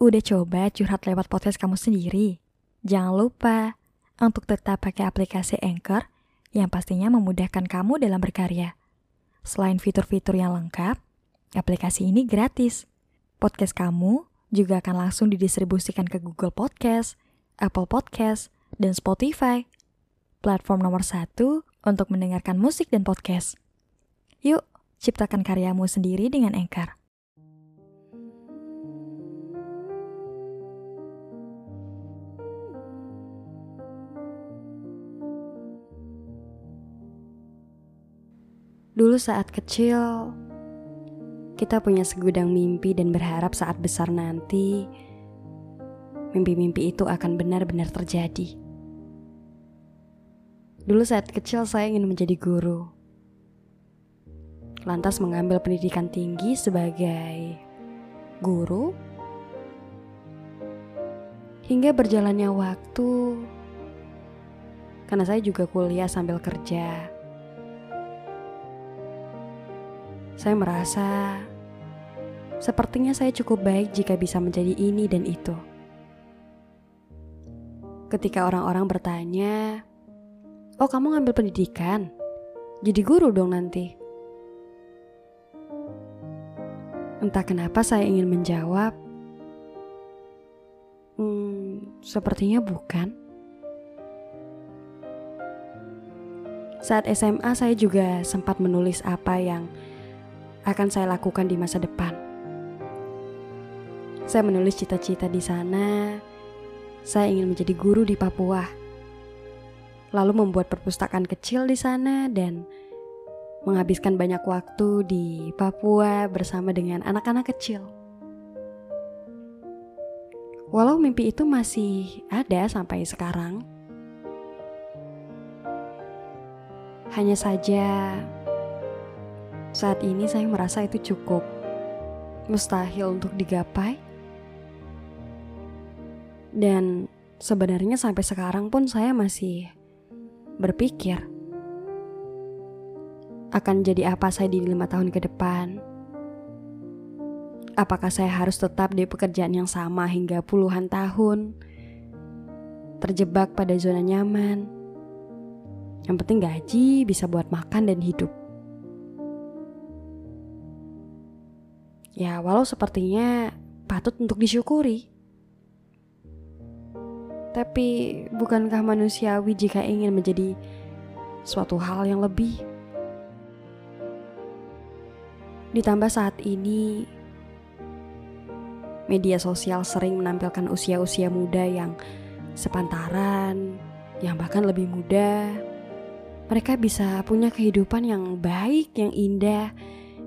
Udah coba curhat lewat podcast kamu sendiri? Jangan lupa untuk tetap pakai aplikasi Anchor yang pastinya memudahkan kamu dalam berkarya. Selain fitur-fitur yang lengkap, aplikasi ini gratis. Podcast kamu juga akan langsung didistribusikan ke Google Podcast, Apple Podcast, dan Spotify. Platform nomor satu untuk mendengarkan musik dan podcast. Yuk, ciptakan karyamu sendiri dengan Anchor. Dulu saat kecil, kita punya segudang mimpi dan berharap saat besar nanti, mimpi-mimpi itu akan benar-benar terjadi. Dulu saat kecil saya ingin menjadi guru. Lantas mengambil pendidikan tinggi sebagai guru. Hingga berjalannya waktu, karena saya juga kuliah sambil kerja Saya merasa sepertinya saya cukup baik jika bisa menjadi ini dan itu. Ketika orang-orang bertanya, "Oh, kamu ngambil pendidikan? Jadi guru dong nanti." Entah kenapa saya ingin menjawab, "Hmm, sepertinya bukan." Saat SMA, saya juga sempat menulis apa yang akan saya lakukan di masa depan. Saya menulis cita-cita di sana. Saya ingin menjadi guru di Papua. Lalu membuat perpustakaan kecil di sana dan menghabiskan banyak waktu di Papua bersama dengan anak-anak kecil. Walau mimpi itu masih ada sampai sekarang, hanya saja saat ini saya merasa itu cukup mustahil untuk digapai. Dan sebenarnya sampai sekarang pun saya masih berpikir akan jadi apa saya di lima tahun ke depan. Apakah saya harus tetap di pekerjaan yang sama hingga puluhan tahun, terjebak pada zona nyaman. Yang penting gaji bisa buat makan dan hidup. Ya, walau sepertinya patut untuk disyukuri. Tapi, bukankah manusiawi jika ingin menjadi suatu hal yang lebih? Ditambah saat ini, media sosial sering menampilkan usia-usia muda yang sepantaran, yang bahkan lebih muda. Mereka bisa punya kehidupan yang baik, yang indah,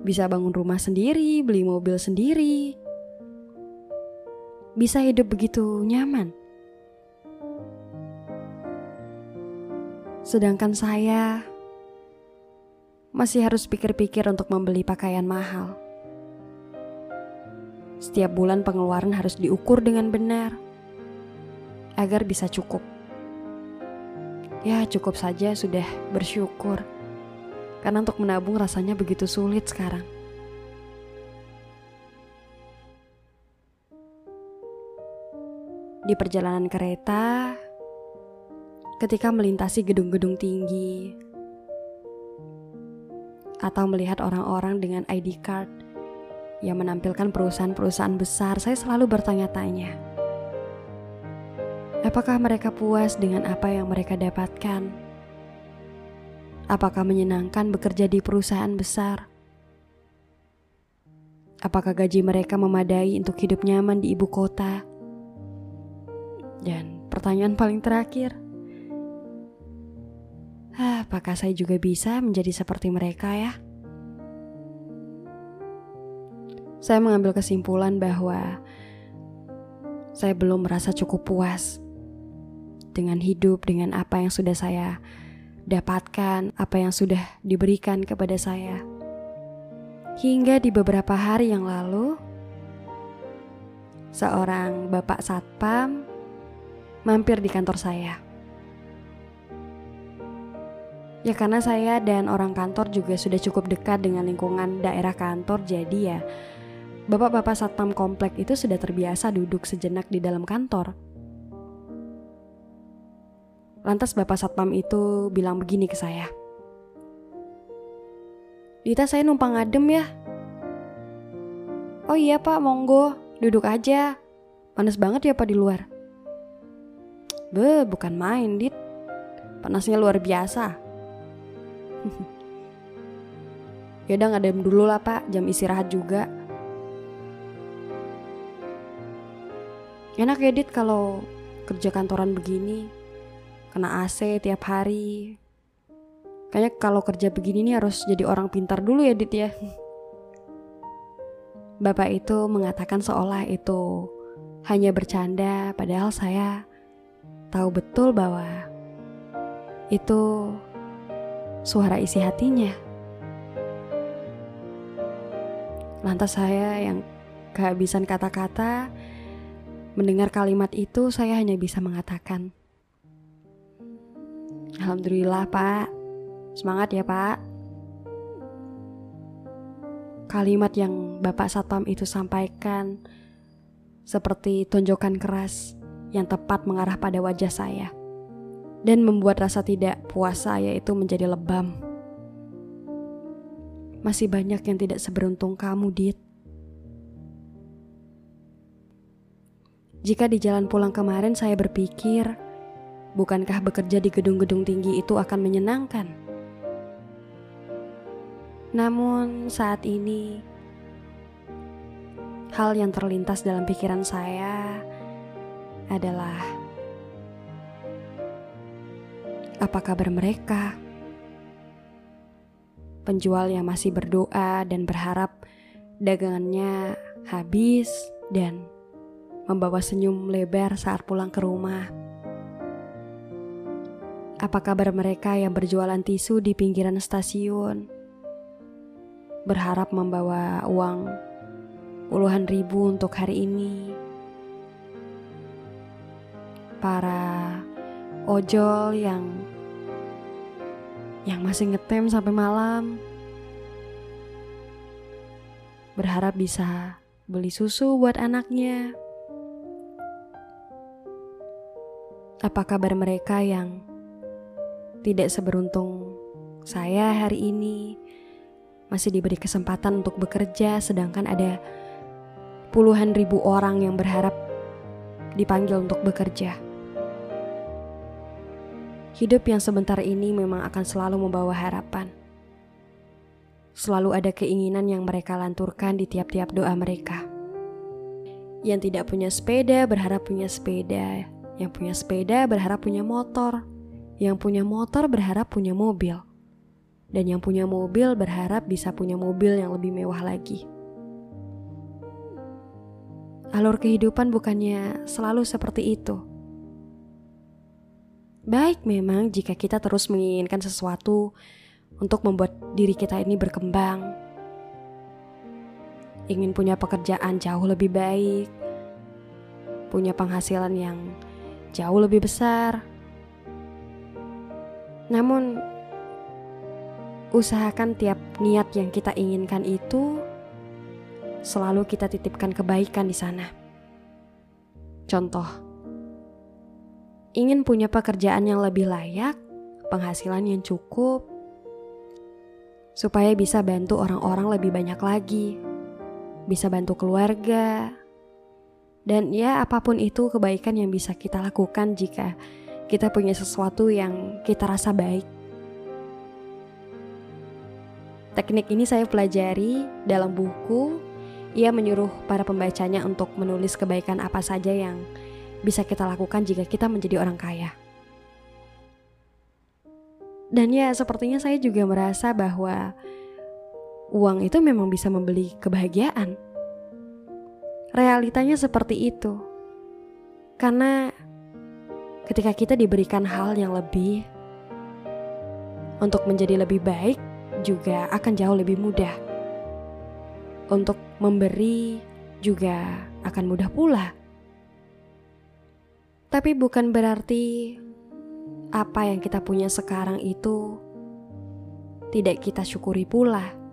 bisa bangun rumah sendiri, beli mobil sendiri, bisa hidup begitu nyaman. Sedangkan saya masih harus pikir-pikir untuk membeli pakaian mahal. Setiap bulan pengeluaran harus diukur dengan benar agar bisa cukup. Ya, cukup saja sudah bersyukur. Karena untuk menabung rasanya begitu sulit sekarang. Di perjalanan kereta, ketika melintasi gedung-gedung tinggi, atau melihat orang-orang dengan ID card yang menampilkan perusahaan-perusahaan besar, saya selalu bertanya-tanya, apakah mereka puas dengan apa yang mereka dapatkan? Apakah menyenangkan bekerja di perusahaan besar? Apakah gaji mereka memadai untuk hidup nyaman di ibu kota? Dan pertanyaan paling terakhir, apakah saya juga bisa menjadi seperti mereka ya? Saya mengambil kesimpulan bahwa saya belum merasa cukup puas dengan hidup, dengan apa yang sudah saya dapatkan apa yang sudah diberikan kepada saya. Hingga di beberapa hari yang lalu, seorang bapak satpam mampir di kantor saya. Ya karena saya dan orang kantor juga sudah cukup dekat dengan lingkungan daerah kantor jadi ya Bapak-bapak satpam komplek itu sudah terbiasa duduk sejenak di dalam kantor. Lantas bapak satpam itu bilang begini ke saya. Dita saya numpang adem ya. Oh iya pak, monggo, duduk aja. Panas banget ya pak di luar. Be, bukan main, Dit. Panasnya luar biasa. Yaudah ngadem dulu lah pak, jam istirahat juga. Enak ya Dit kalau kerja kantoran begini. Kena AC tiap hari. Kayaknya kalau kerja begini nih harus jadi orang pintar dulu ya Dit ya. Bapak itu mengatakan seolah itu hanya bercanda padahal saya tahu betul bahwa itu suara isi hatinya. Lantas saya yang kehabisan kata-kata Mendengar kalimat itu, saya hanya bisa mengatakan, "Alhamdulillah, Pak. Semangat ya, Pak." Kalimat yang Bapak Satpam itu sampaikan seperti tonjokan keras yang tepat mengarah pada wajah saya dan membuat rasa tidak puas saya itu menjadi lebam. Masih banyak yang tidak seberuntung kamu, Dit. Jika di jalan pulang kemarin saya berpikir, bukankah bekerja di gedung-gedung tinggi itu akan menyenangkan? Namun saat ini, hal yang terlintas dalam pikiran saya adalah apa kabar mereka? Penjual yang masih berdoa dan berharap dagangannya habis dan membawa senyum lebar saat pulang ke rumah. Apa kabar mereka yang berjualan tisu di pinggiran stasiun? Berharap membawa uang puluhan ribu untuk hari ini. Para ojol yang yang masih ngetem sampai malam berharap bisa beli susu buat anaknya. Apa kabar mereka yang tidak seberuntung saya hari ini masih diberi kesempatan untuk bekerja sedangkan ada puluhan ribu orang yang berharap dipanggil untuk bekerja. Hidup yang sebentar ini memang akan selalu membawa harapan. Selalu ada keinginan yang mereka lanturkan di tiap-tiap doa mereka. Yang tidak punya sepeda berharap punya sepeda, yang punya sepeda berharap punya motor. Yang punya motor berharap punya mobil. Dan yang punya mobil berharap bisa punya mobil yang lebih mewah lagi. Alur kehidupan bukannya selalu seperti itu. Baik memang jika kita terus menginginkan sesuatu untuk membuat diri kita ini berkembang. Ingin punya pekerjaan jauh lebih baik, punya penghasilan yang jauh lebih besar. Namun, usahakan tiap niat yang kita inginkan itu selalu kita titipkan kebaikan di sana. Contoh, ingin punya pekerjaan yang lebih layak, penghasilan yang cukup, supaya bisa bantu orang-orang lebih banyak lagi, bisa bantu keluarga, dan ya apa pun itu kebaikan yang bisa kita lakukan jika kita punya sesuatu yang kita rasa baik. Teknik ini saya pelajari dalam buku. Ia menyuruh para pembacanya untuk menulis kebaikan apa saja yang bisa kita lakukan jika kita menjadi orang kaya. Dan ya sepertinya saya juga merasa bahwa uang itu memang bisa membeli kebahagiaan realitanya seperti itu. Karena ketika kita diberikan hal yang lebih untuk menjadi lebih baik juga akan jauh lebih mudah. Untuk memberi juga akan mudah pula. Tapi bukan berarti apa yang kita punya sekarang itu tidak kita syukuri pula.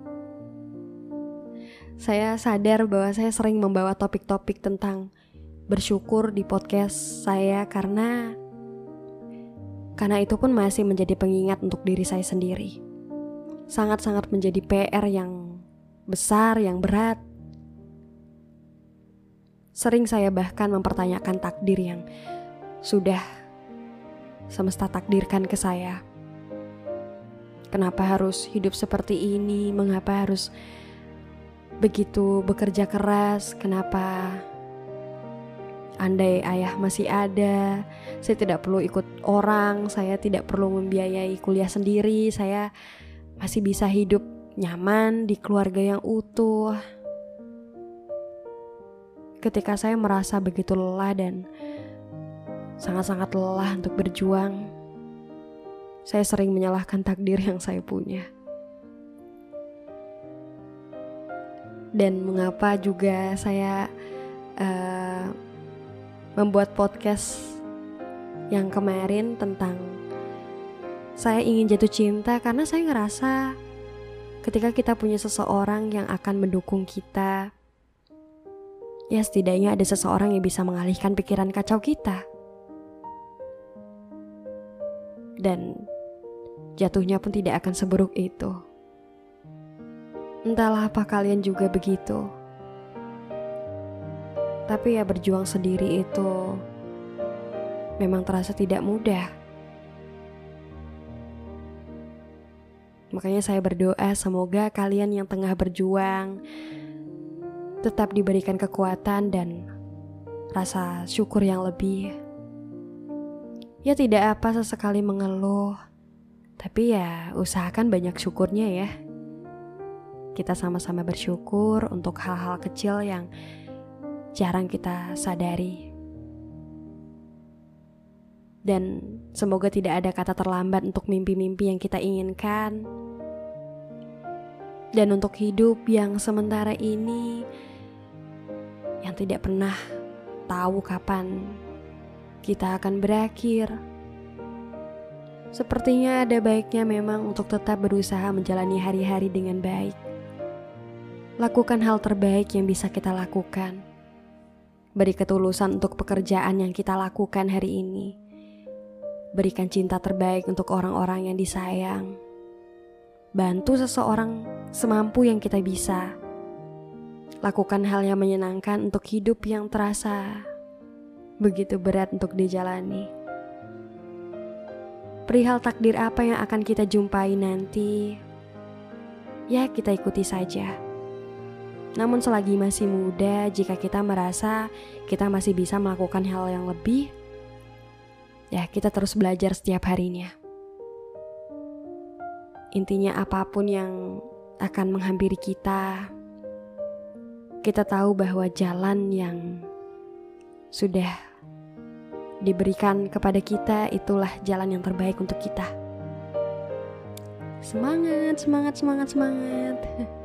saya sadar bahwa saya sering membawa topik-topik tentang bersyukur di podcast saya karena karena itu pun masih menjadi pengingat untuk diri saya sendiri. Sangat-sangat menjadi PR yang besar, yang berat. Sering saya bahkan mempertanyakan takdir yang sudah semesta takdirkan ke saya. Kenapa harus hidup seperti ini? Mengapa harus begitu bekerja keras? Kenapa andai ayah masih ada, saya tidak perlu ikut orang, saya tidak perlu membiayai kuliah sendiri, saya masih bisa hidup nyaman di keluarga yang utuh. Ketika saya merasa begitu lelah dan sangat-sangat lelah untuk berjuang, saya sering menyalahkan takdir yang saya punya. Dan mengapa juga saya uh, membuat podcast yang kemarin tentang saya ingin jatuh cinta karena saya ngerasa ketika kita punya seseorang yang akan mendukung kita, ya setidaknya ada seseorang yang bisa mengalihkan pikiran kacau kita. Dan jatuhnya pun tidak akan seburuk itu. Entahlah apa kalian juga begitu. Tapi ya berjuang sendiri itu memang terasa tidak mudah. Makanya saya berdoa semoga kalian yang tengah berjuang tetap diberikan kekuatan dan rasa syukur yang lebih. Ya tidak apa sesekali mengeluh, tapi ya usahakan banyak syukurnya ya. Kita sama-sama bersyukur untuk hal-hal kecil yang jarang kita sadari. Dan semoga tidak ada kata terlambat untuk mimpi-mimpi yang kita inginkan. Dan untuk hidup yang sementara ini yang tidak pernah tahu kapan kita akan berakhir Sepertinya ada baiknya memang untuk tetap berusaha menjalani hari-hari dengan baik. Lakukan hal terbaik yang bisa kita lakukan. Beri ketulusan untuk pekerjaan yang kita lakukan hari ini. Berikan cinta terbaik untuk orang-orang yang disayang. Bantu seseorang semampu yang kita bisa. Lakukan hal yang menyenangkan untuk hidup yang terasa begitu berat untuk dijalani perihal takdir apa yang akan kita jumpai nanti, ya kita ikuti saja. Namun selagi masih muda, jika kita merasa kita masih bisa melakukan hal yang lebih, ya kita terus belajar setiap harinya. Intinya apa pun yang akan menghampiri kita, kita tahu bahwa jalan yang sudah diberikan kepada kita itulah jalan yang terbaik untuk kita. Semangat, semangat, semangat, semangat.